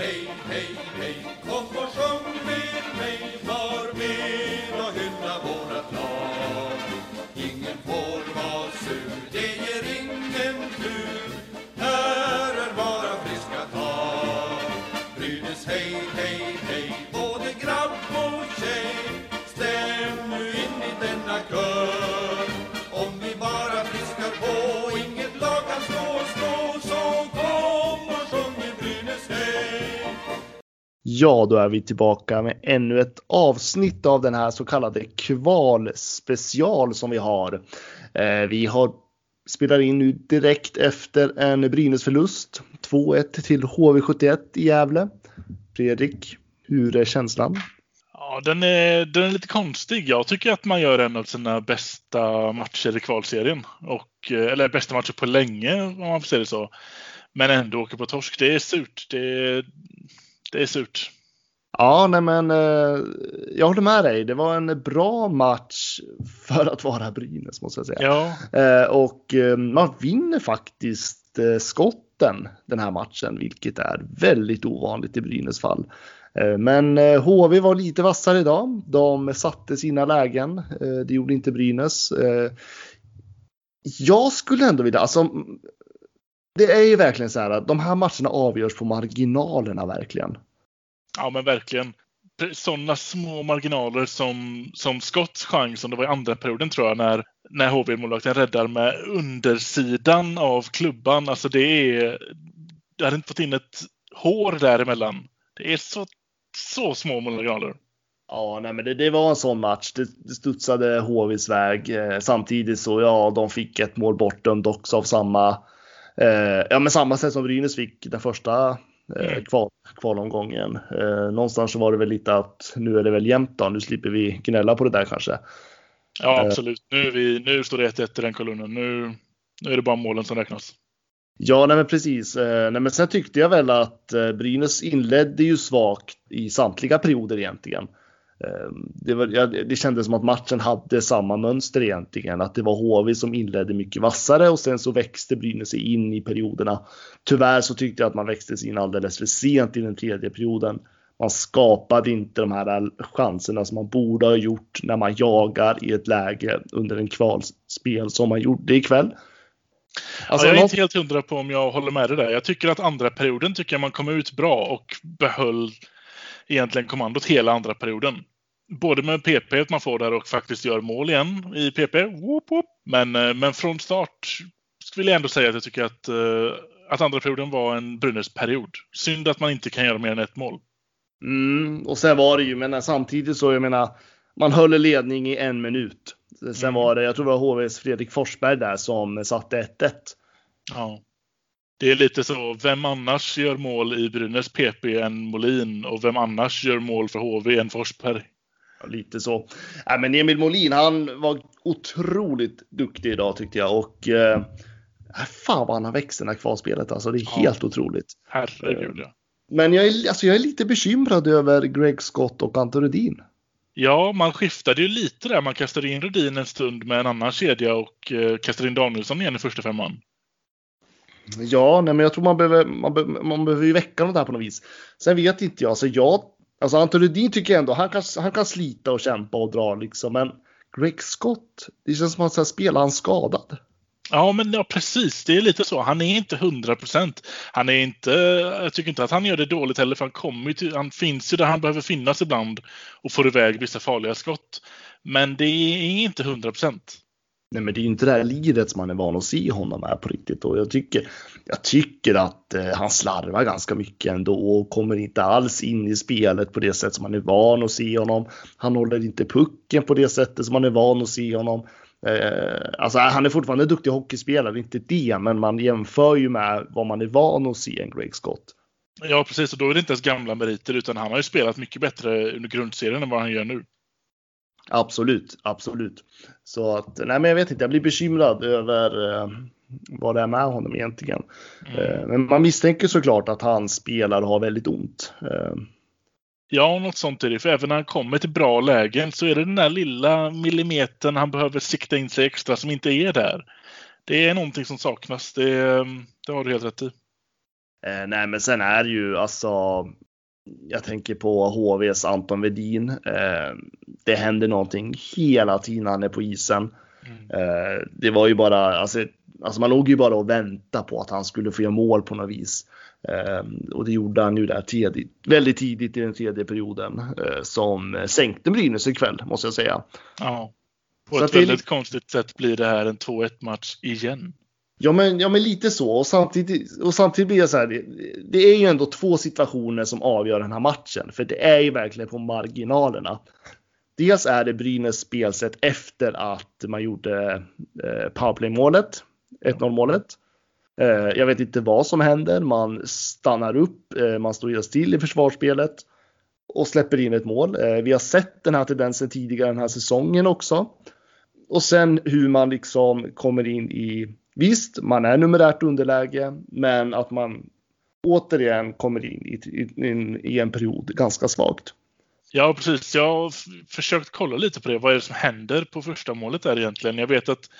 hey, hey, hey, Ja, då är vi tillbaka med ännu ett avsnitt av den här så kallade kvalspecial som vi har. Eh, vi har spelar in nu direkt efter en Brynäs-förlust. 2-1 till HV71 i Gävle. Fredrik, hur är känslan? Ja, den är, den är lite konstig. Jag tycker att man gör en av sina bästa matcher i kvalserien. Och, eh, eller bästa matcher på länge om man får säga det så. Men ändå åker på torsk. Det är surt. Det, det är surt. Ja, nej men eh, jag håller med dig. Det var en bra match för att vara Brynäs måste jag säga. Ja, Eh, och eh, man vinner faktiskt skotten den här matchen, vilket är väldigt ovanligt i Brynäs fall. Men HV var lite vassare idag. De satte sina lägen. Det gjorde inte Brynäs. Jag skulle ändå vilja, alltså. Det är ju verkligen så här att de här matcherna avgörs på marginalerna verkligen. ja men verkligen. Sådana små marginaler som, som Scotts chans som det var i andra perioden tror jag när, när HV-målvakten räddar med undersidan av klubban. Alltså det är... Jag hade inte fått in ett hår däremellan. Det är så, så små marginaler. Ja, nej, men det, det var en sån match. Det, det studsade HVs väg. Eh, samtidigt så, ja, de fick ett mål bortdömt också av samma, eh, ja, men samma sätt som Brynäs fick den första eh, Mm. kval, kvalomgången. Eh, någonstans så var det väl lite att nu är det väl jämnt då. Nu slipper vi gnälla på det där kanske. Ja, Eh. absolut. Nu, vi, nu står det 1-1 i den kolumnen. Nu, nu är det bara målen som räknas. Ja, nej men precis. Eh, nej, men sen tyckte jag väl att eh, Brynäs inledde ju svagt i samtliga perioder egentligen. Eh, det, var, det kändes som att matchen hade samma mönster egentligen. Att det var HV som inledde mycket vassare och sen så växte Brynäs sig in i perioderna. Tyvärr så tyckte jag att man växte sig in alldeles för sent i den tredje perioden. Man skapade inte de här chanserna som man borde ha gjort när man jagar i ett läge under en kvalspel som man gjorde ikväll. Alltså, ja, jag är inte helt hundra på om jag håller med dig där. Jag tycker att andra perioden tycker jag man kom ut bra och behöll egentligen kommandot hela andra perioden. Både med PP att man får där och faktiskt gör mål igen i PP. Woop, woop. Men, eh, men från start vill jag ändå säga att jag tycker att, eh, att andra perioden var en Brynäs-period. Synd att man inte kan göra mer än ett mål. Mm, och sen var det ju, men samtidigt så, jag menar, man höll ledning i en minut. Sen Mm. var det, jag tror det var HVs Fredrik Forsberg där som satte 1-1. Ja. Det är lite så, vem annars gör mål i Brynäs PP än Molin och vem annars gör mål för HV än Forsberg? Ja, Lite så. Nej, men Emil Molin, han var otroligt duktig idag tyckte jag och eh, fan vad han har växt i det här kvalspelet alltså. Det är Ja. helt otroligt. Herregud ja. Men jag är, alltså, jag är lite bekymrad över Greg Scott och Ante Rudin. Ja, man skiftade ju lite där. Man kastade in Rudin en stund med en annan kedja och eh, kastade in Danielsson igen i första femman. Ja, nej, men jag tror man behöver, man, be, man behöver ju väcka något här på något vis. Sen vet inte jag, så jag, alltså Anton Rudin tycker jag ändå, han kan, han kan slita och kämpa och dra liksom, men Greg Scott, det känns som att han spelar han skadad. Ja, men ja, precis. Det är lite så. Han är inte 100 procent. Han är inte... Jag tycker inte att han gör det dåligt heller, för han kommer ju till, Han finns ju där han behöver finnas ibland och får iväg vissa farliga skott. Men det är inte 100 procent. Nej, men det är ju inte det här liret som man är van att se honom med på riktigt och jag tycker, jag tycker att eh, han slarvar ganska mycket ändå och kommer inte alls in i spelet på det sätt som man är van att se honom. Han håller inte pucken på det sättet som man är van att se honom. Eh, alltså han är fortfarande en duktig hockeyspelare, inte det, men man jämför ju med vad man är van att se en Greg Scott. Ja, precis. Och då är det inte ens gamla meriter, utan han har ju spelat mycket bättre under grundserien än vad han gör nu. Absolut, absolut. Så att, nej men jag vet inte, jag blir bekymrad över eh, vad det är med honom egentligen. Eh, men man misstänker såklart att hans spelare har väldigt ont. Eh, Ja, något sånt är det. För även när han kommer till bra lägen så är det den där lilla millimetern han behöver sikta in sig extra som inte är där. Det är någonting som saknas. Det, det har du helt rätt i. Eh, nej, men sen är det ju alltså. Jag tänker på HVs Anton Vedin. Eh, det händer någonting hela tiden han är på isen. Mm. Eh, det var ju bara, alltså, alltså man låg ju bara och väntade på att han skulle få göra mål på något vis. Eh, och det gjorde han ju där tidigt, väldigt tidigt i den tredje perioden som sänkte Brynäs ikväll måste jag säga. Ja, på så ett väldigt det... konstigt sätt blir det här en 2-1 match igen. Ja men, ja, men lite så. Och samtidigt, och samtidigt blir jag så här. Det, det, är ju ändå två situationer som avgör den här matchen. För det är ju verkligen på marginalerna. Dels är det Brynäs spelsätt efter att man gjorde eh, powerplay-målet. 1-0 målet. Eh, jag vet inte vad som händer. Man stannar upp. Eh, man står helt still i försvarsspelet. Och släpper in ett mål. Eh, vi har sett den här tendensen tidigare den här säsongen också. Och sen hur man liksom kommer in i Visst, man är numerärt underläge, men att man återigen kommer in i, in i en period ganska svagt. Ja, precis. Jag har försökt kolla lite på det. Vad är det som händer på första målet där egentligen? Jag vet att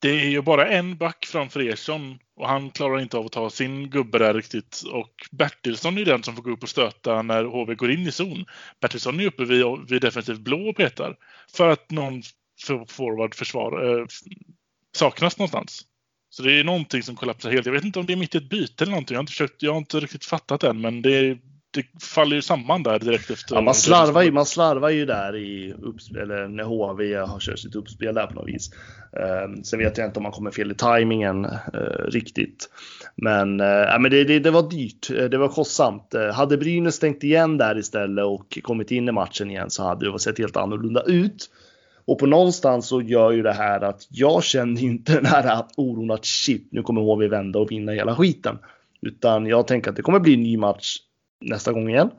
det är ju bara en back framför Ersson och han klarar inte av att ta sin gubbe där riktigt. Och Bertilsson är den som får gå upp och stöta när HV går in i zon. Bertilsson är uppe vid, vid defensivt blå och petar för att någon forward försvar, eh, saknas någonstans. Så det är någonting som kollapsar helt. Jag vet inte om det är mitt i ett byte eller någonting. Jag har inte, försökt, jag har inte riktigt fattat än, men det, det faller ju samman där direkt efter. Ja, man, slarvar ju, man slarvar ju där i eller när HV har kört sitt uppspel där på något vis. Uh, sen vet jag inte om man kommer fel i tajmingen uh, riktigt. Men, uh, men det, det, det, var dyrt. Det var kostsamt. Uh, hade Brynäs stängt igen där istället och kommit in i matchen igen så hade det sett helt annorlunda ut. Och på någonstans så gör ju det här att jag känner inte den här oron att shit, nu kommer HV vända och vinna hela skiten. Utan jag tänker att det kommer bli en ny match nästa gång igen.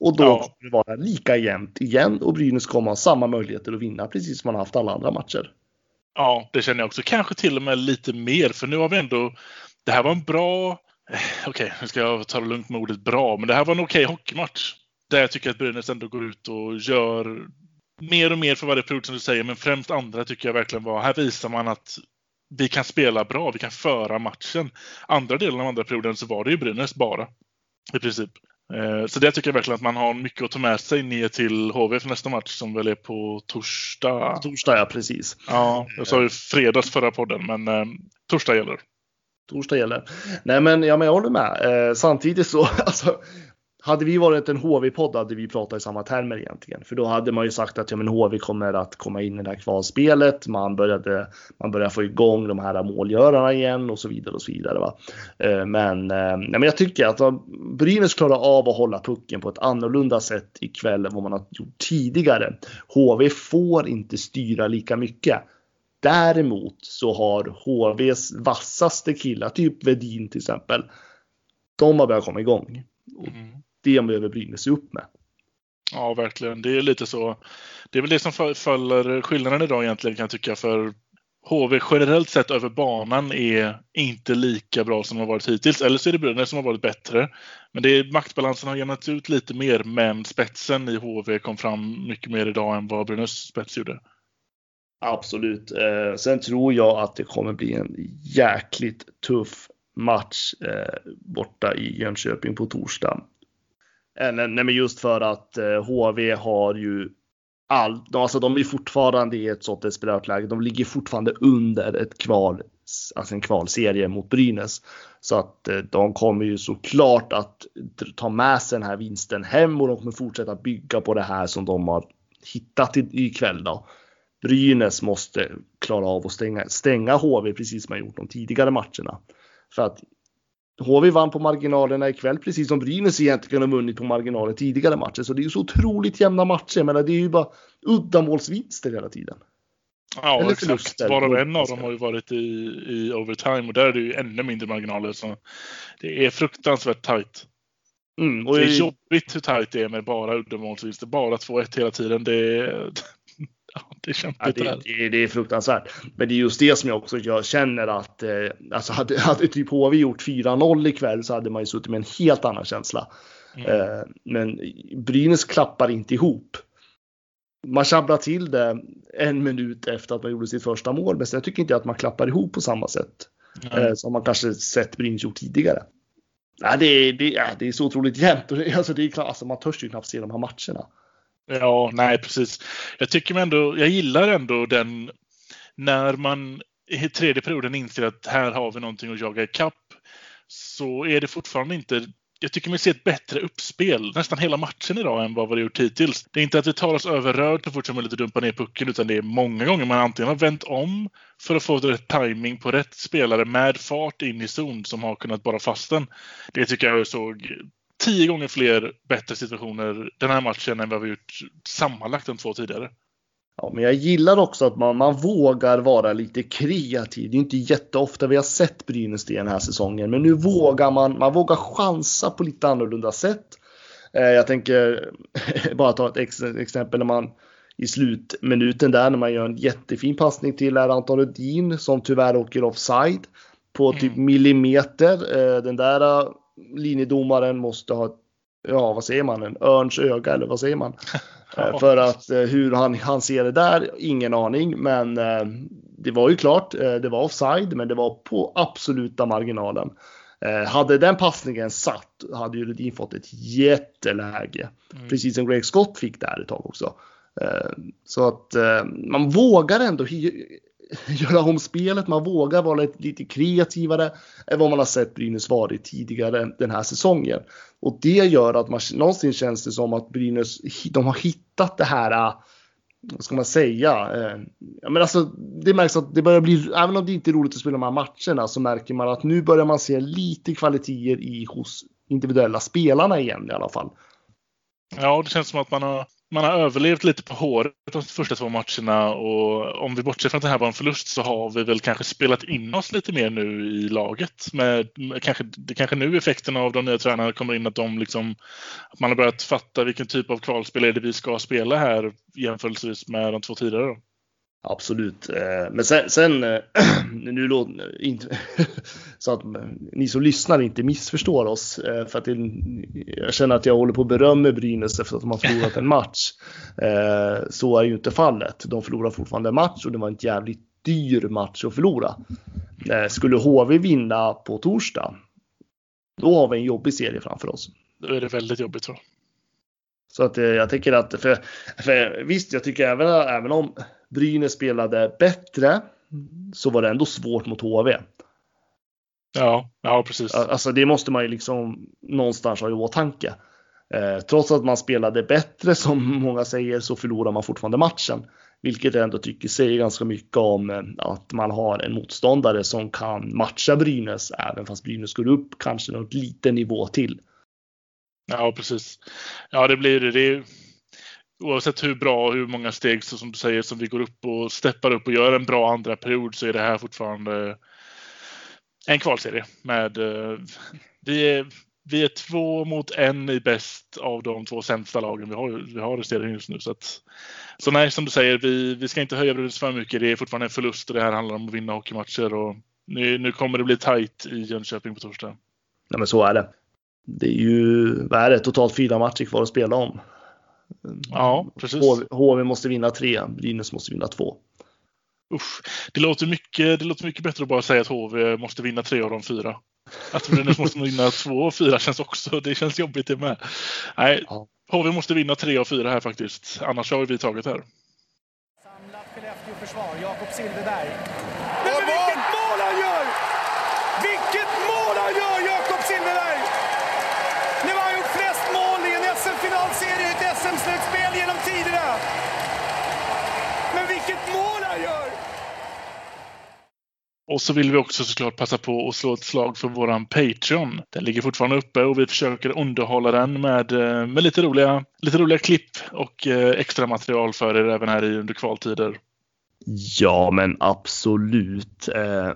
Och då ja. kommer det vara lika jämnt igen och Brynäs kommer ha samma möjligheter att vinna precis som man haft alla andra matcher. Ja, det känner jag också. Kanske till och med lite mer, för nu har vi ändå... Det här var en bra... Eh, okej, okay, nu ska jag ta det lugnt med ordet bra, men det här var en okej okay hockeymatch. Där jag tycker att Brynäs ändå går ut och gör mer och mer för varje period som du säger, men främst andra tycker jag verkligen var, här visar man att vi kan spela bra, vi kan föra matchen. Andra delen av andra perioden så var det ju Brynäs bara, i princip. Eh, så det tycker jag verkligen att man har mycket att ta med sig ner till HV för nästa match som väl är på torsdag. Torsdag, ja precis. Ja, jag sa ju fredags förra podden, men eh, torsdag gäller. Torsdag gäller. Nej men, ja, men jag håller med. Eh, samtidigt så, alltså, hade vi varit en HV-podd hade vi pratat i samma termer egentligen. För då hade man ju sagt att ja, men HV kommer att komma in i det här kvalspelet. Man började, man började få igång de här målgörarna igen och så vidare och så vidare. Va? Eh, men, eh, men jag tycker att Brynäs klarar av att hålla pucken på ett annorlunda sätt ikväll än vad man har gjort tidigare. HV får inte styra lika mycket. Däremot så har HVs vassaste killar, typ Vedin till exempel, de har börjat komma igång. Mm det behöver Brynäs se upp med. Ja, verkligen. Det är lite så. Det är väl det som faller skillnaden idag egentligen kan jag tycka för HV generellt sett över banan är inte lika bra som de har varit hittills. Eller så är det Brynäs som har varit bättre. Men det är, maktbalansen har jämnats ut lite mer, men spetsen i HV kom fram mycket mer idag än vad Brynäs spets gjorde. Absolut. Eh, sen tror jag att det kommer bli en jäkligt tuff match eh, borta i Jönköping på torsdag. Eh, nej, men just för att eh, HV har ju all, alltså de är fortfarande i ett sånt desperat läge. De ligger fortfarande under ett kval, alltså en kvalserie mot Brynäs. Så att eh, de kommer ju såklart att ta med sig den här vinsten hem och de kommer fortsätta bygga på det här som de har hittat ikväll då. Brynäs måste klara av att stänga, stänga HV precis som man gjort de tidigare matcherna. För att HV vann på marginalerna ikväll, precis som Brynäs egentligen har vunnit på marginalen tidigare matcher. Så det är ju så otroligt jämna matcher, men det är ju bara uddamålsvinster hela tiden. Ja, Eller exakt. Varav en av dem har ju varit i, i overtime och där är det ju ännu mindre marginaler. Så det är fruktansvärt tajt. Mm, och det är jobbigt hur tajt det är med bara uddamålsvinster. Bara 2-1 hela tiden. Det är, det är kämpigt. Ja, det, det, det, är fruktansvärt. Men det är just det som jag också jag känner att eh, alltså hade, hade typ HV gjort 4-0 ikväll så hade man ju suttit med en helt annan känsla. Mm. Eh, men Brynäs klappar inte ihop. Man tjabblar till det en minut efter att man gjorde sitt första mål, men jag tycker inte att man klappar ihop på samma sätt mm. eh, som man kanske sett Brynäs gjort tidigare. Ja, det, är, det, det är så otroligt jämnt. Alltså, det är klart, alltså, man törs ju knappt se de här matcherna. Ja, nej precis. Jag tycker ändå, jag gillar ändå den när man i tredje perioden inser att här har vi någonting att jaga ikapp så är det fortfarande inte jag tycker mig se ett bättre uppspel nästan hela matchen idag än vad vi har gjort hittills. Det är inte att vi tar oss över rörd så fort som möjligt och dumpar ner pucken utan det är många gånger man antingen har vänt om för att få rätt timing på rätt spelare med fart in i zon som har kunnat bara fast den. Det tycker jag såg tio gånger fler bättre situationer den här matchen än vad vi gjort sammanlagt de två tidigare. Ja, men jag gillar också att man, man vågar vara lite kreativ. Det är inte jätteofta vi har sett Brynäs den här säsongen, men nu vågar man, man vågar chansa på lite annorlunda sätt. Eh, jag tänker bara ta ett ex exempel när man i slutminuten där när man gör en jättefin passning till Anton Rudin som tyvärr åker offside på typ mm. millimeter. Eh, den där linjedomaren måste ha, ja vad säger man, en örns öga eller vad säger man? Eh, för att eh, hur han, han ser det där, ingen aning. Men eh, det var ju klart, det var offside, men det var på absoluta marginalen. Hade den passningen satt hade ju Rudin fått ett jätteläge. Mm. Precis som Greg Scott fick där ett tag också. Så att man vågar ändå göra om spelet. Man vågar vara lite kreativare än vad man har sett Brynäs varit tidigare den här säsongen. Och det gör att man någonstans känns det som att Brynäs, de har hittat det här äh, vad ska man säga? Eh, ja, men alltså, det märks att det börjar bli, även om det inte är roligt att spela de här matcherna, så märker man att nu börjar man se lite kvaliteter i hos individuella spelarna igen i alla fall. Ja, det känns som att man har man har överlevt lite på håret de första två matcherna och om vi bortser från att det här var en förlust så har vi väl kanske spelat in oss lite mer nu i laget. Med, med kanske, det kanske nu effekterna av de nya tränarna kommer in att de liksom att man har börjat fatta vilken typ av kvalspel är det vi ska spela här jämförelsevis med de två tidigare. Då. Absolut. Eh, men sen, sen eh, nu låter inte så att ni som lyssnar inte missförstår oss. Eh, för att det, jag känner att jag håller på att berömma Brynäs efter att de har förlorat en match. Så är ju inte fallet. De förlorar fortfarande en match och det var en jävligt dyr match att förlora. Skulle HV vinna på torsdag, då har vi en jobbig serie framför oss. Då är det väldigt jobbigt tror jag. Så att jag tycker att, för, för visst, jag tycker även, även om Brynäs spelade bättre så var det ändå svårt mot HV. Ja, ja precis. Alltså det måste man ju liksom någonstans ha i åtanke. Eh, trots att man spelade bättre som många säger så förlorar man fortfarande matchen. Vilket jag ändå tycker säger ganska mycket om eh, att man har en motståndare som kan matcha Brynäs även fast Brynäs går upp kanske något liten nivå till. Ja, precis. Ja, det blir det. det oavsett hur bra och hur många steg så som du säger som vi går upp och steppar upp och gör en bra andra period så är det här fortfarande en kvalserie med uh, vi är, vi är två mot en i bäst av de två sämsta lagen vi har, vi har i serien just nu. Så, att, så nej, som du säger, vi, vi ska inte höja brudet för mycket. Det är fortfarande en förlust och det här handlar om att vinna hockeymatcher. Och nu, nu kommer det bli tajt i Jönköping på torsdag. Ja, men så är det. Det är ju, vad är det, totalt fyra matcher kvar att spela om. Ja, precis. HV, HV måste vinna tre, Brynäs måste vinna två. Usch, det låter, mycket, det låter mycket bättre att bara säga att HV måste vinna tre av de fyra. Att Brynäs måste vinna två av fyra känns också, det känns jobbigt det med. Nej, ja. HV måste vinna tre av fyra här faktiskt. Annars har vi tagit här. Samlat Skellefteå-försvar, Jakob Silfverberg. Men, men vilket mål han gör! Vilket mål han gör, Jakob Silfverberg! Nu har han gjort flest mål i en SM-finalserie i ett SM-slutspel genom tiderna! Men vilket mål han gör! Och så vill vi också såklart passa på att slå ett slag för våran Patreon. Den ligger fortfarande uppe och vi försöker underhålla den med, eh, med lite, roliga, lite roliga klipp och eh, extra material för er även här i under kvaltider. Ja, men absolut. Eh,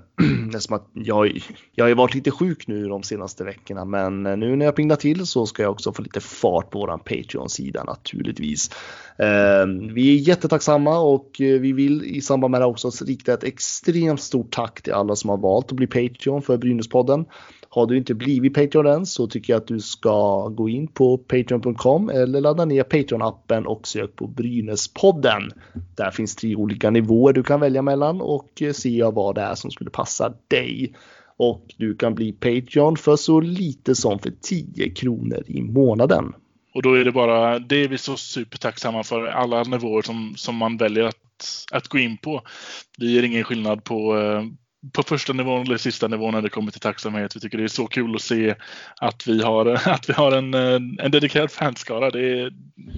att jag, jag har ju varit lite sjuk nu de senaste veckorna, men eh, nu när jag pingnar till så ska jag också få lite fart på våran Patreon-sida naturligtvis. Eh, vi är jättetacksamma och eh, vi vill i samband med det också rikta ett extremt stort tack till alla som har valt att bli Patreon för Brynäspodden. Har du inte blivit Patreon än så tycker jag att du ska gå in på patreon.com eller ladda ner Patreon-appen och sök på Brynäspodden. Där finns tre olika nivåer du kan välja mellan och eh, se vad det är som skulle passa dig. och du kan bli Patreon för så lite som för 10 kronor i månaden. Och då är det bara, det är vi så supertacksamma för, alla nivåer som, som man väljer att, att gå in på. Det ger ingen skillnad på, eh, på första nivån eller sista nivån när det kommer till tacksamhet. Vi tycker det är så kul att se att vi har, att vi har en, eh, en dedikerad fanskara. Det,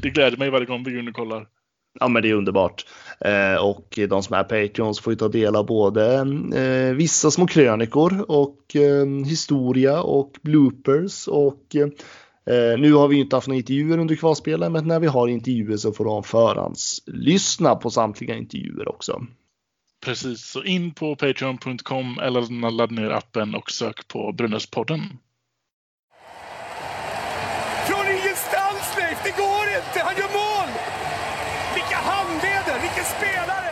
det gläder mig varje gång vi går in och kollar. Ja men det är underbart. Eh, och de som är Patreons får ju ta del av både eh, vissa små krönikor och eh, historia och bloopers och eh, nu har vi inte haft några intervjuer under kvalspelen men när vi har intervjuer så får de förhandslyssna på samtliga intervjuer också. Precis, så in på patreon.com eller ladda ner appen och sök på Brynäspodden. Från ingenstans Leif, det går inte! Han gör mål! Vilka handleder, vilken spelare!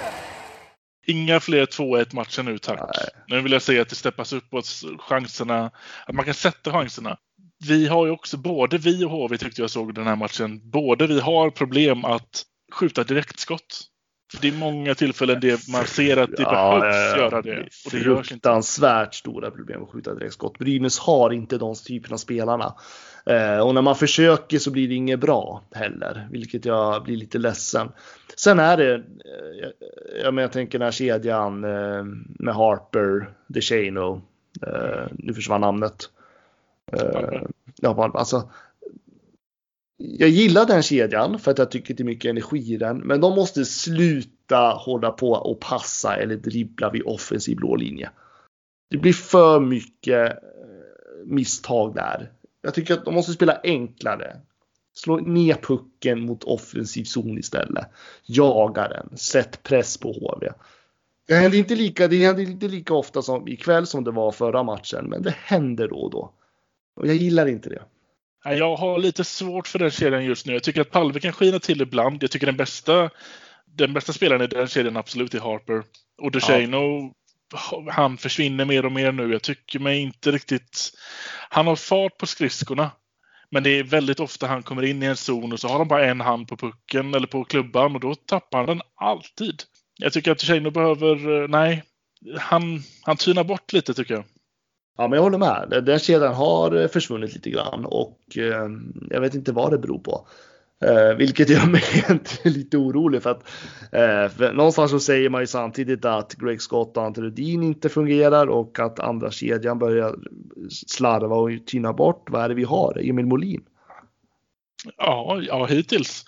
Inga fler 2-1 matcher nu tack. Nej. Nu vill jag se att det steppas uppåt chanserna, att man kan sätta chanserna. Vi har ju också, både vi och HV tyckte jag såg den här matchen, både vi har problem att skjuta direktskott. Det är många tillfällen det man ser att det ja, behövs göra det. Och det fruktansvärt stora problem att skjuta direktskott. Brynäs har inte de typerna av spelarna. Eh, och när man försöker så blir det inget bra heller, vilket jag blir lite ledsen. Sen är det, eh, jag, men jag tänker den här kedjan eh, med Harper, DeShano, nu försvann namnet. Ja, alltså, jag gillar den kedjan för att jag tycker det är mycket energi i den. Men de måste sluta hålla på och passa eller dribbla vid offensiv blå linje. Det blir för mycket eh, misstag där. Jag tycker att de måste spela enklare. Slå ner pucken mot offensiv zon istället. Jaga den. Sätt press på HV. Det händer inte lika, det händer inte lika ofta som ikväll som det var förra matchen, men det händer då och då. Och jag gillar inte det. Jag har lite svårt för den kedjan just nu. Jag tycker att Palve kan skina till ibland. Jag tycker den bästa, den bästa spelaren i den kedjan absolut är Harper. Och DeShano, ja. han försvinner mer och mer nu. Jag tycker mig inte riktigt... Han har fart på skridskorna. Men det är väldigt ofta han kommer in i en zon och så har han bara en hand på pucken eller på klubban och då tappar han den alltid. Jag tycker att DeShano behöver... Eh, nej, han, han tynar bort lite tycker jag. Ja, men jag håller med. Den kedjan har eh, försvunnit lite grann och eh, jag vet inte vad det beror på. Eh, vilket gör mig lite orolig för att eh, för någonstans så säger man ju samtidigt att Greg Scott och Ante Rudin inte fungerar och att andra kedjan börjar slarva och tyna bort. Vad är det vi har? Emil Molin? Ja, ja hittills.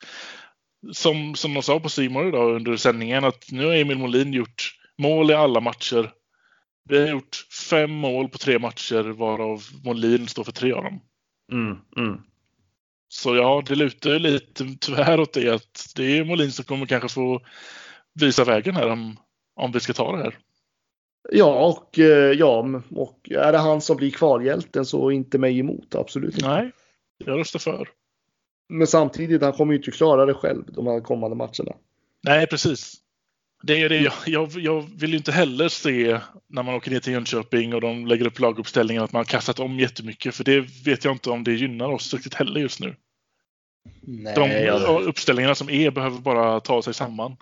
Som, som de sa på Simon idag under sändningen att nu har Emil Molin gjort mål i alla matcher vi har gjort fem mål på tre matcher varav Molin står för tre av dem. Mm, mm. Så ja, det lutar ju lite tyvärr åt det att det är Molin som kommer kanske få visa vägen här om, om vi ska ta det här. Ja, och, eh, ja, och är det han som blir kvalhjälten så inte mig emot, absolut inte. Nej, jag röstar för. Men samtidigt, han kommer ju inte klara det själv de här kommande matcherna. Nej, precis. Det är det. Jag, jag, jag, vill inte heller se när man åker ner till Jönköping och de lägger upp laguppställningar att man har kastat om jättemycket. För det vet jag inte om det gynnar oss riktigt heller just nu. Nej, de uppställningarna som är behöver bara ta sig samman.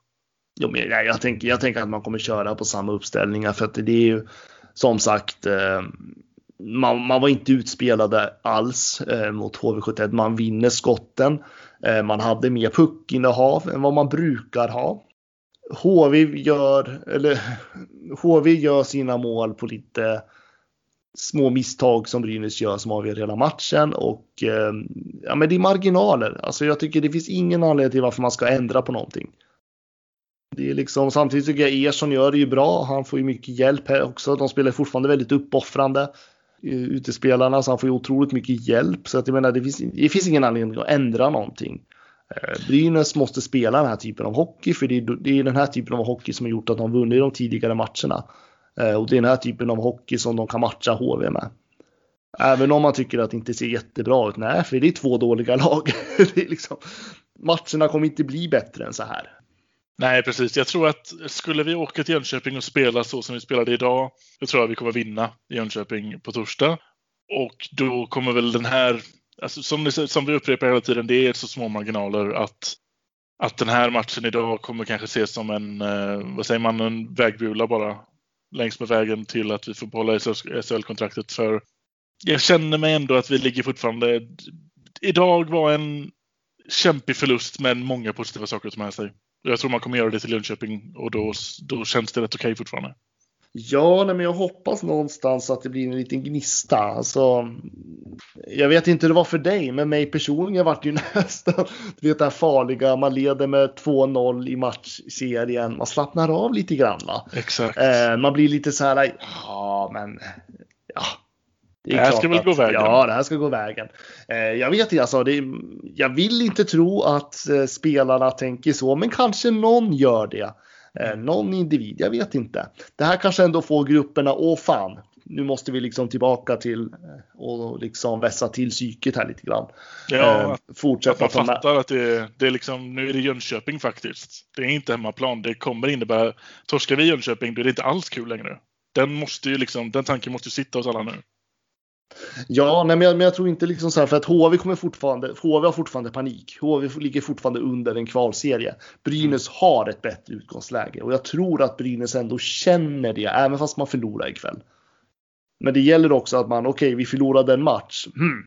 Jo, men jag, jag, tänker, jag tänker att man kommer köra på samma uppställningar för att det är ju som sagt eh, man, man, var inte utspelade alls eh, mot HV71. Man vinner skotten. Eh, man hade mer puckinnehav än vad man brukar ha. HV gör, eller HV gör sina mål på lite små misstag som Brynäs gör som avgör hela matchen och eh, ja, men det är marginaler. Alltså jag tycker det finns ingen anledning till varför man ska ändra på någonting. Det är liksom, samtidigt tycker jag Ersson gör det ju bra. Han får ju mycket hjälp här också. De spelar fortfarande väldigt uppoffrande eh, utespelarna så han får ju otroligt mycket hjälp. Så att jag menar, det finns, det finns ingen anledning att ändra någonting. Eh, Brynäs måste spela den här typen av hockey för det är, det är den här typen av hockey som har gjort att de vunnit de tidigare matcherna. Eh, och det är den här typen av hockey som de kan matcha HV med. Även om man tycker att det inte ser jättebra ut. Nej, för det är två dåliga lag. det är liksom, matcherna kommer inte bli bättre än så här. Nej, precis. Jag tror att skulle vi åka till Jönköping och spela så som vi spelade idag, då tror jag vi kommer vinna i Jönköping på torsdag. Och då kommer väl den här alltså, som, som vi upprepar hela tiden, det är så små marginaler att, att den här matchen idag kommer kanske ses som en, eh, vad säger man, en vägbula bara. längs med vägen till att vi får behålla SHL-kontraktet. För jag känner mig ändå att vi ligger fortfarande... Idag var en kämpig förlust men många positiva saker att ta med sig. Jag tror man kommer göra det till Jönköping och då, då känns det rätt okej okay fortfarande. Ja, nej, men jag hoppas någonstans att det blir en liten gnista. Alltså, jag vet inte hur det var för dig, men mig personligen vart ju nästan du vet, det här farliga. Man leder med 2-0 i matchserien. Man slappnar av lite grann. Va? Exakt. Eh, man blir lite så här, ja, men ja. Det, det här ska väl gå vägen? Ja, det här ska gå vägen. Eh, jag vet inte, alltså, det, jag vill inte tro att eh, spelarna tänker så, men kanske någon gör det. Eh, någon individ, jag vet inte. Det här kanske ändå får grupperna, åh fan, nu måste vi liksom tillbaka till eh, och liksom vässa till psyket här lite grann. Ja, eh, fortsätta att man fattar att det, det är liksom, nu är det Jönköping faktiskt. Det är inte hemmaplan. Det kommer innebära, torskar vi Jönköping då är det inte alls kul längre. Den måste ju liksom, den tanken måste ju sitta hos alla nu. Ja, nej, men, jag, men jag tror inte liksom så här för att HV kommer fortfarande. HV har fortfarande panik. HV ligger fortfarande under en kvalserie. Brynäs mm. har ett bättre utgångsläge och jag tror att Brynäs ändå känner det, även fast man förlorar ikväll. Men det gäller också att man, okej, okay, vi förlorade en match. Hmm.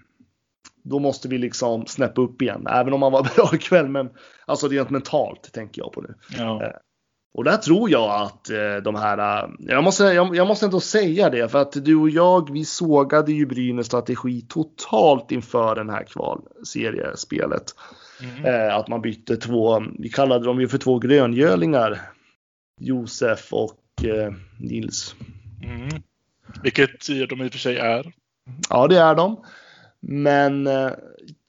Då måste vi liksom snäppa upp igen, även om man var bra ikväll. Men alltså rent mentalt tänker jag på nu. Ja. Och där tror jag att eh, de här, eh, jag måste, jag, jag, måste ändå säga det för att du och jag, vi sågade ju Brynäs strategi totalt inför den här kvalseriespelet. Mm. Eh, att man bytte två, vi kallade dem ju för två gröngölingar. Josef och eh, Nils. Mm. Vilket de i och för sig är. Ja, det är de. Men eh,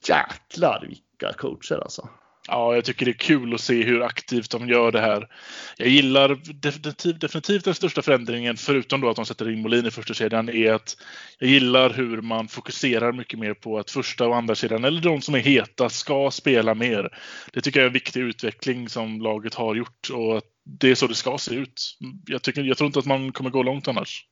jäklar vilka coacher alltså. Ja, jag tycker det är kul att se hur aktivt de gör det här. Jag gillar definitivt, definitivt den största förändringen, förutom då att de sätter in Molin i första kedjan, är att jag gillar hur man fokuserar mycket mer på att första och andra kedjan, eller de som är heta, ska spela mer. Det tycker jag är en viktig utveckling som laget har gjort och det är så det ska se ut. Jag, tycker, jag tror inte att man kommer gå långt annars.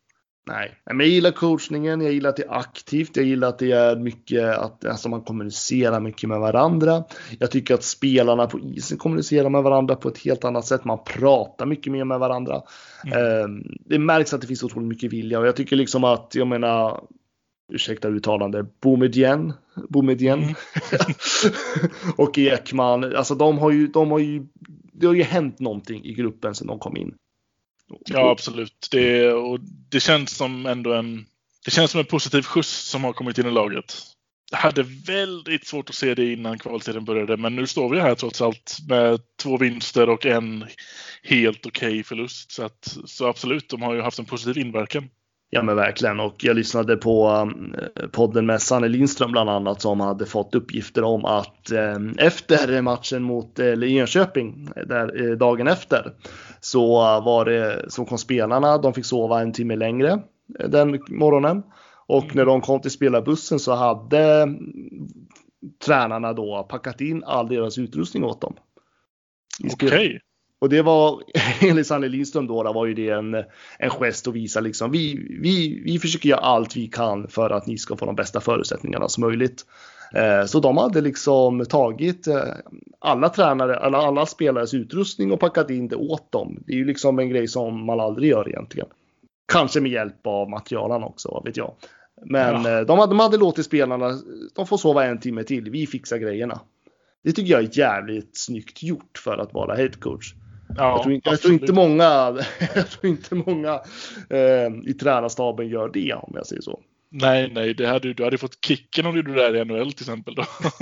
Nej, men jag gillar coachningen. Jag gillar att det är aktivt. Jag gillar att det är mycket att alltså man kommunicerar mycket med varandra. Jag tycker att spelarna på isen kommunicerar med varandra på ett helt annat sätt. Man pratar mycket mer med varandra. Mm. Det märks att det finns otroligt mycket vilja och jag tycker liksom att jag menar ursäkta uttalande, Boumedienne, Boumedienne mm. och Ekman. Alltså de har ju, de har ju, det har ju hänt någonting i gruppen sedan de kom in. Ja, absolut. Det, och det känns som ändå en, det känns som en positiv skjuts som har kommit in i laget. Jag hade väldigt svårt att se det innan kvalserien började, men nu står vi här trots allt med två vinster och en helt okej okay förlust. Så, att, så absolut, de har ju haft en positiv inverkan. Ja men verkligen och jag lyssnade på um, eh, podden med Sanne Lindström bland annat som hade fått uppgifter om att ehm, efter matchen mot eh, Enköping, eh, där, dagen efter, så var det så kom spelarna, de fick sova en timme längre den morgonen och när de kom till spelarbussen så hade mm, tränarna då packat in all deras utrustning åt dem. Okej. Och det var, enligt Sanne Lindström då, då var ju det en, en gest att visa liksom, vi, vi, vi försöker göra allt vi kan för att ni ska få de bästa förutsättningarna som möjligt. Eh, så de hade liksom tagit eh, alla tränare, alla, alla spelares utrustning och packat in det åt dem. Det är ju liksom en grej som man aldrig gör egentligen. Kanske med hjälp av materialen också, vad vet jag. Men ja. Eh, de, hade, de hade låtit spelarna, de får sova en timme till, vi fixar grejerna. Det tycker jag är jävligt snyggt gjort för att vara headcoach. Ja, jag, tror inte, jag, tror inte, många, jag tror inte många eh, i tränarstaben gör det om jag säger så. Nej, nej, det hade, du hade fått kicken om du gjorde det där i NHL till exempel. Då.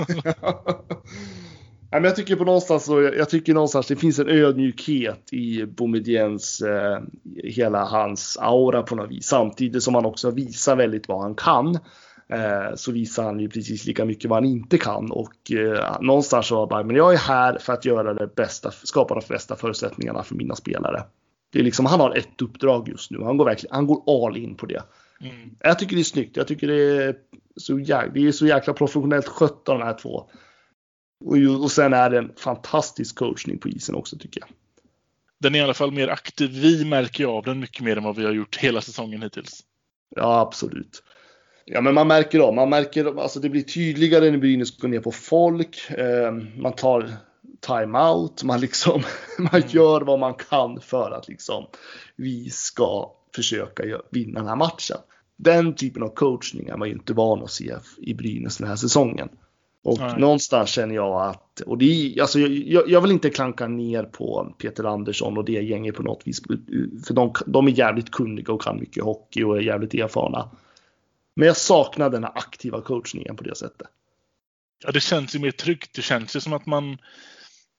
Nej, men jag tycker på någonstans så, jag tycker någonstans det finns en ödmjukhet i Boumediens eh, hela hans aura på något vis. Samtidigt som han också visar väldigt vad han kan. Eh, så visar han ju precis lika mycket vad han inte kan och eh, någonstans så bara, men jag är här för att göra det bästa, skapa de bästa förutsättningarna för mina spelare. Det är liksom, han har ett uppdrag just nu. Han går verkligen, han går all in på det. Mm. Jag tycker det är snyggt. Jag tycker det är så, jäk, det är så jäkla professionellt skött av de här två. Och, och sen är det en fantastisk coachning på isen också tycker jag. Den är i alla fall mer aktiv. Vi märker av den mycket mer än vad vi har gjort hela säsongen hittills. Ja, absolut. Ja, men man märker av, man märker, alltså det blir tydligare när Brynäs går ner på folk. Eh, man tar timeout, man liksom, man mm. gör vad man kan för att liksom vi ska försöka vinna den här matchen. Den typen av coachning är man ju inte van att se i Brynäs den här säsongen. Och Nej. någonstans känner jag att, och det är, alltså jag, jag, vill inte klanka ner på Peter Andersson och det gänget på något vis. För de, de är jävligt kunniga och kan mycket hockey och är jävligt erfarna. Men jag saknar den här aktiva coachningen på det sättet. Ja, det känns ju mer tryggt. Det känns ju som att man,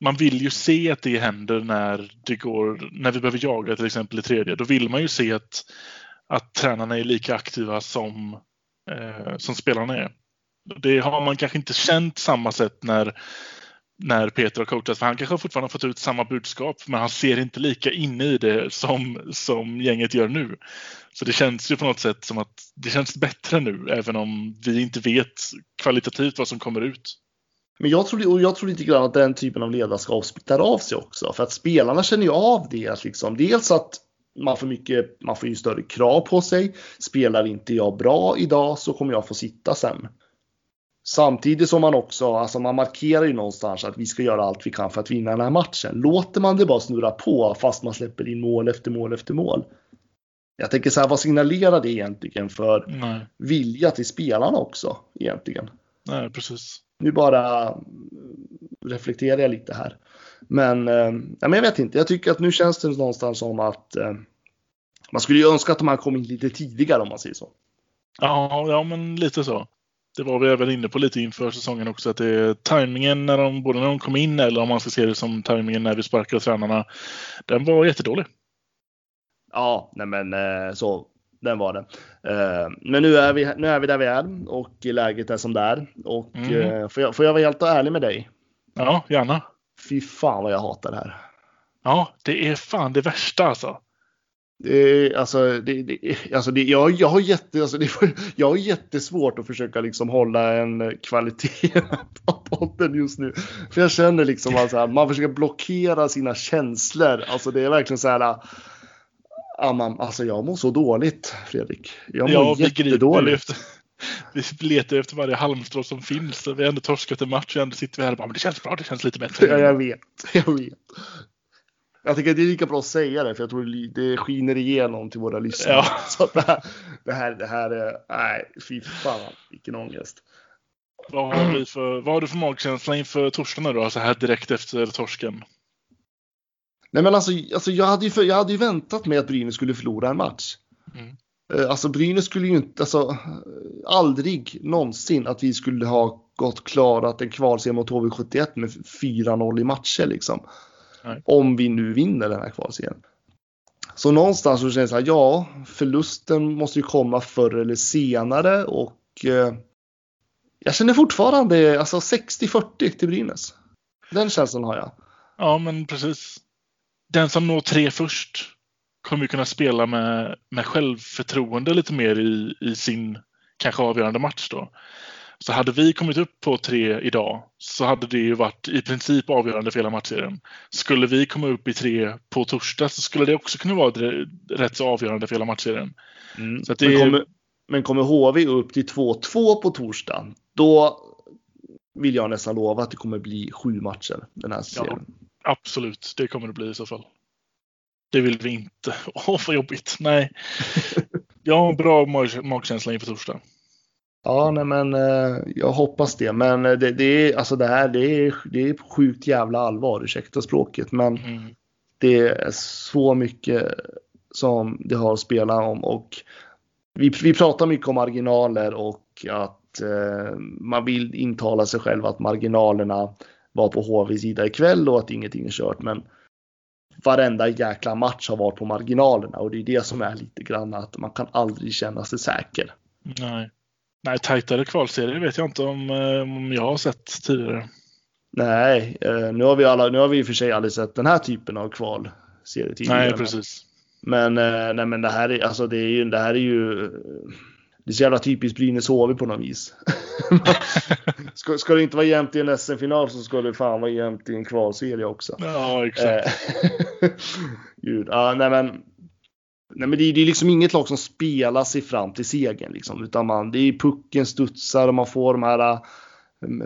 man vill ju se att det händer när det går, när vi behöver jaga till exempel i tredje. Då vill man ju se att, att tränarna är lika aktiva som, eh, som spelarna är. Det har man kanske inte känt samma sätt när, när Peter har coachat. För han kanske fortfarande har fått ut samma budskap men han ser inte lika inne i det som, som gänget gör nu. Så det känns ju på något sätt som att det känns bättre nu även om vi inte vet kvalitativt vad som kommer ut. Men jag tror, och jag tror lite grann att den typen av ledarskap smittar av sig också. För att spelarna känner ju av det. Liksom. Dels att man får, mycket, man får ju större krav på sig. Spelar inte jag bra idag så kommer jag få sitta sen. Samtidigt som man också, alltså man markerar ju någonstans att vi ska göra allt vi kan för att vinna den här matchen. Låter man det bara snurra på fast man släpper in mål efter mål efter mål. Jag tänker så här, vad signalerar det egentligen för Nej. vilja till spelarna också egentligen? Nej, precis. Nu bara reflekterar jag lite här. Men, eh, men jag vet inte, jag tycker att nu känns det någonstans som att eh, man skulle ju önska att de här kom in lite tidigare om man säger så. Ja, ja men lite så det var vi även inne på lite inför säsongen också, att det är tajmingen när de, både när de kom in eller om man ska se det som tajmingen när vi sparkade tränarna, den var jättedålig. Ja, nej men eh, så, den var det. Eh, men nu är, vi, nu är vi där vi är och läget är som det är. Och mm. får, jag, får jag vara helt ärlig med dig? Ja, gärna. Fy fan vad jag hatar det här. Ja, det är fan det värsta alltså. Det, alltså, det, det, alltså det, jag, jag, har jätte, alltså det, jag har jättesvårt att försöka liksom hålla en kvalitet på podden just nu. För jag känner liksom att här, man försöker blockera sina känslor. Alltså det är verkligen så här. Ja, man, alltså jag mår så dåligt Fredrik. Jag mår ja, jättedåligt. Vi letar efter varje halmstrå som finns. Vi har ändå torskat en match och ändå sitter vi här och bara, men det känns bra, det känns lite bättre. Ja, jag vet, jag vet. Jag tycker det är lika bra att säga det för jag tror det skiner igenom till våra lyssnare. Ja. Så det här, det här, det här är, nej, fy fan vilken ångest. Vad har, vi för, vad har du för magkänsla inför torsdagen då, så här direkt efter torsken? Nej men alltså, alltså jag, hade ju jag hade ju väntat mig att Brynäs skulle förlora en match. Mm. Eh, alltså Brynäs skulle ju inte, alltså aldrig någonsin att vi skulle ha gått klarat en kvalserie mot HV71 med 4-0 i matcher liksom. Nej. Om vi nu vinner den här kvalserien. Så någonstans så känns det så här, ja, förlusten måste ju komma förr eller senare och eh, jag känner fortfarande alltså 60-40 till Brynäs. Den känslan har jag. Ja, men precis. Den som når tre först kommer ju kunna spela med, med självförtroende lite mer i, i sin kanske avgörande match då. Så hade vi kommit upp på tre idag så hade det ju varit i princip avgörande för hela matchserien. Skulle vi komma upp i tre på torsdag så skulle det också kunna vara rätt så avgörande för hela matchserien. Mm. Så det... men, kommer, men kommer HV upp till 2-2 på torsdag, då vill jag nästan lova att det kommer bli sju matcher den här serien. Ja, absolut, det kommer det bli i så fall. Det vill vi inte. Åh, oh, vad jobbigt. Nej. Jag har en bra magkänsla inför torsdag. Ja, nej, men eh, jag hoppas det. Men eh, det, det, är alltså det här, det är, det är sjukt jävla allvar, ursäkta språket. Men mm. det är så mycket som det har att spela om och vi, vi pratar mycket om marginaler och att eh, man vill intala sig själv att marginalerna var på HVs sida ikväll och att ingenting är kört. Men varenda jäkla match har varit på marginalerna och det är det som är lite grann att man kan aldrig känna sig säker. Nej. Nej, tajtare kvalserier vet jag inte om, eh, om jag har sett tidigare. Nej, eh, nu har vi alla, nu har vi i och för sig aldrig sett den här typen av kvalserie tidigare. Nej, precis. Men, eh, nej, men det här är, alltså det är ju, det här är ju, det är så jävla typiskt Brynäs HV på något vis. ska, ska det inte vara jämnt i en SM-final så ska det fan vara jämnt i en kvalserie också. Ja, exakt. Gud, ja, nej men Nej, men det är, det är liksom inget lag som spelar sig fram till segern liksom, utan man, det är pucken studsar och man får de här äh,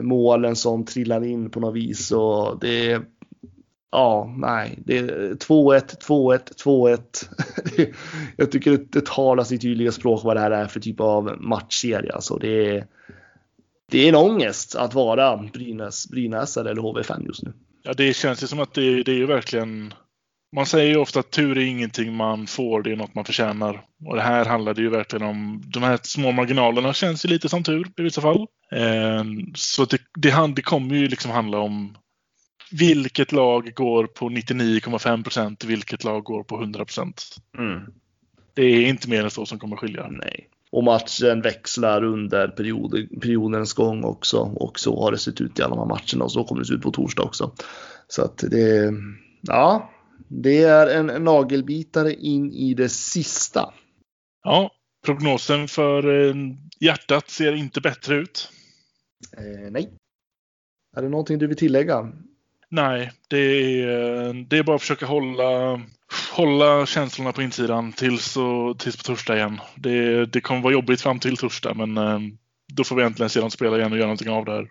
målen som trillar in på något vis och det är, ja, nej, det är 2-1, 2-1, 2-1. Jag tycker det, det talar sitt tydliga språk vad det här är för typ av matchserie. Alltså det är, det är en ångest att vara Brynäs, Brynäsare eller HV5 just nu. Ja, det känns ju som att det, det är ju verkligen man säger ju ofta att tur är ingenting man får, det är något man förtjänar. Och det här handlade ju verkligen om, de här små marginalerna känns ju lite som tur i vissa fall. Eh, så det, det, det kommer ju liksom handla om vilket lag går på 99,5 procent, vilket lag går på 100 procent. Mm. Det är inte mer än så som kommer skilja. Nej. Och matchen växlar under period, periodens gång också. Och så har det sett ut i alla de här matcherna och så kommer det se ut på torsdag också. Så att det, ja, det är en nagelbitare in i det sista. Ja, prognosen för eh, hjärtat ser inte bättre ut. Eh, nej. Är det någonting du vill tillägga? Nej, det är, det är bara att försöka hålla, hålla känslorna på insidan tills, och, tills på torsdag igen. Det, det kommer vara jobbigt fram till torsdag, men eh, då får vi äntligen se dem spela igen och göra någonting av det här.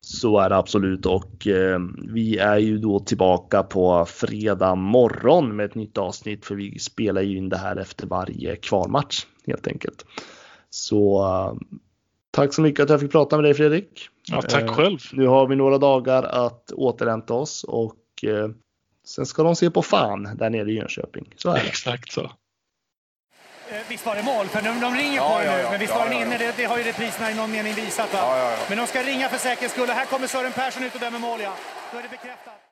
Så är det absolut och eh, vi är ju då tillbaka på fredag morgon med ett nytt avsnitt för vi spelar ju in det här efter varje kvalmatch helt enkelt. Så eh, tack så mycket att jag fick prata med dig Fredrik. Ja, tack eh, själv. Nu har vi några dagar att återhämta oss och eh, sen ska de se på fan där nere i Jönköping. Så är det. Exakt så. Eh, visst var det mål? För de, de ringer ja, på ja, nu. Ja, men visst var den inne? Det, det, har ju repriserna i någon mening visat. Va? Men de ska ringa för säkerhets skull. Här kommer Sören Persson ut och dömer mål, ja. Då är det bekräftat.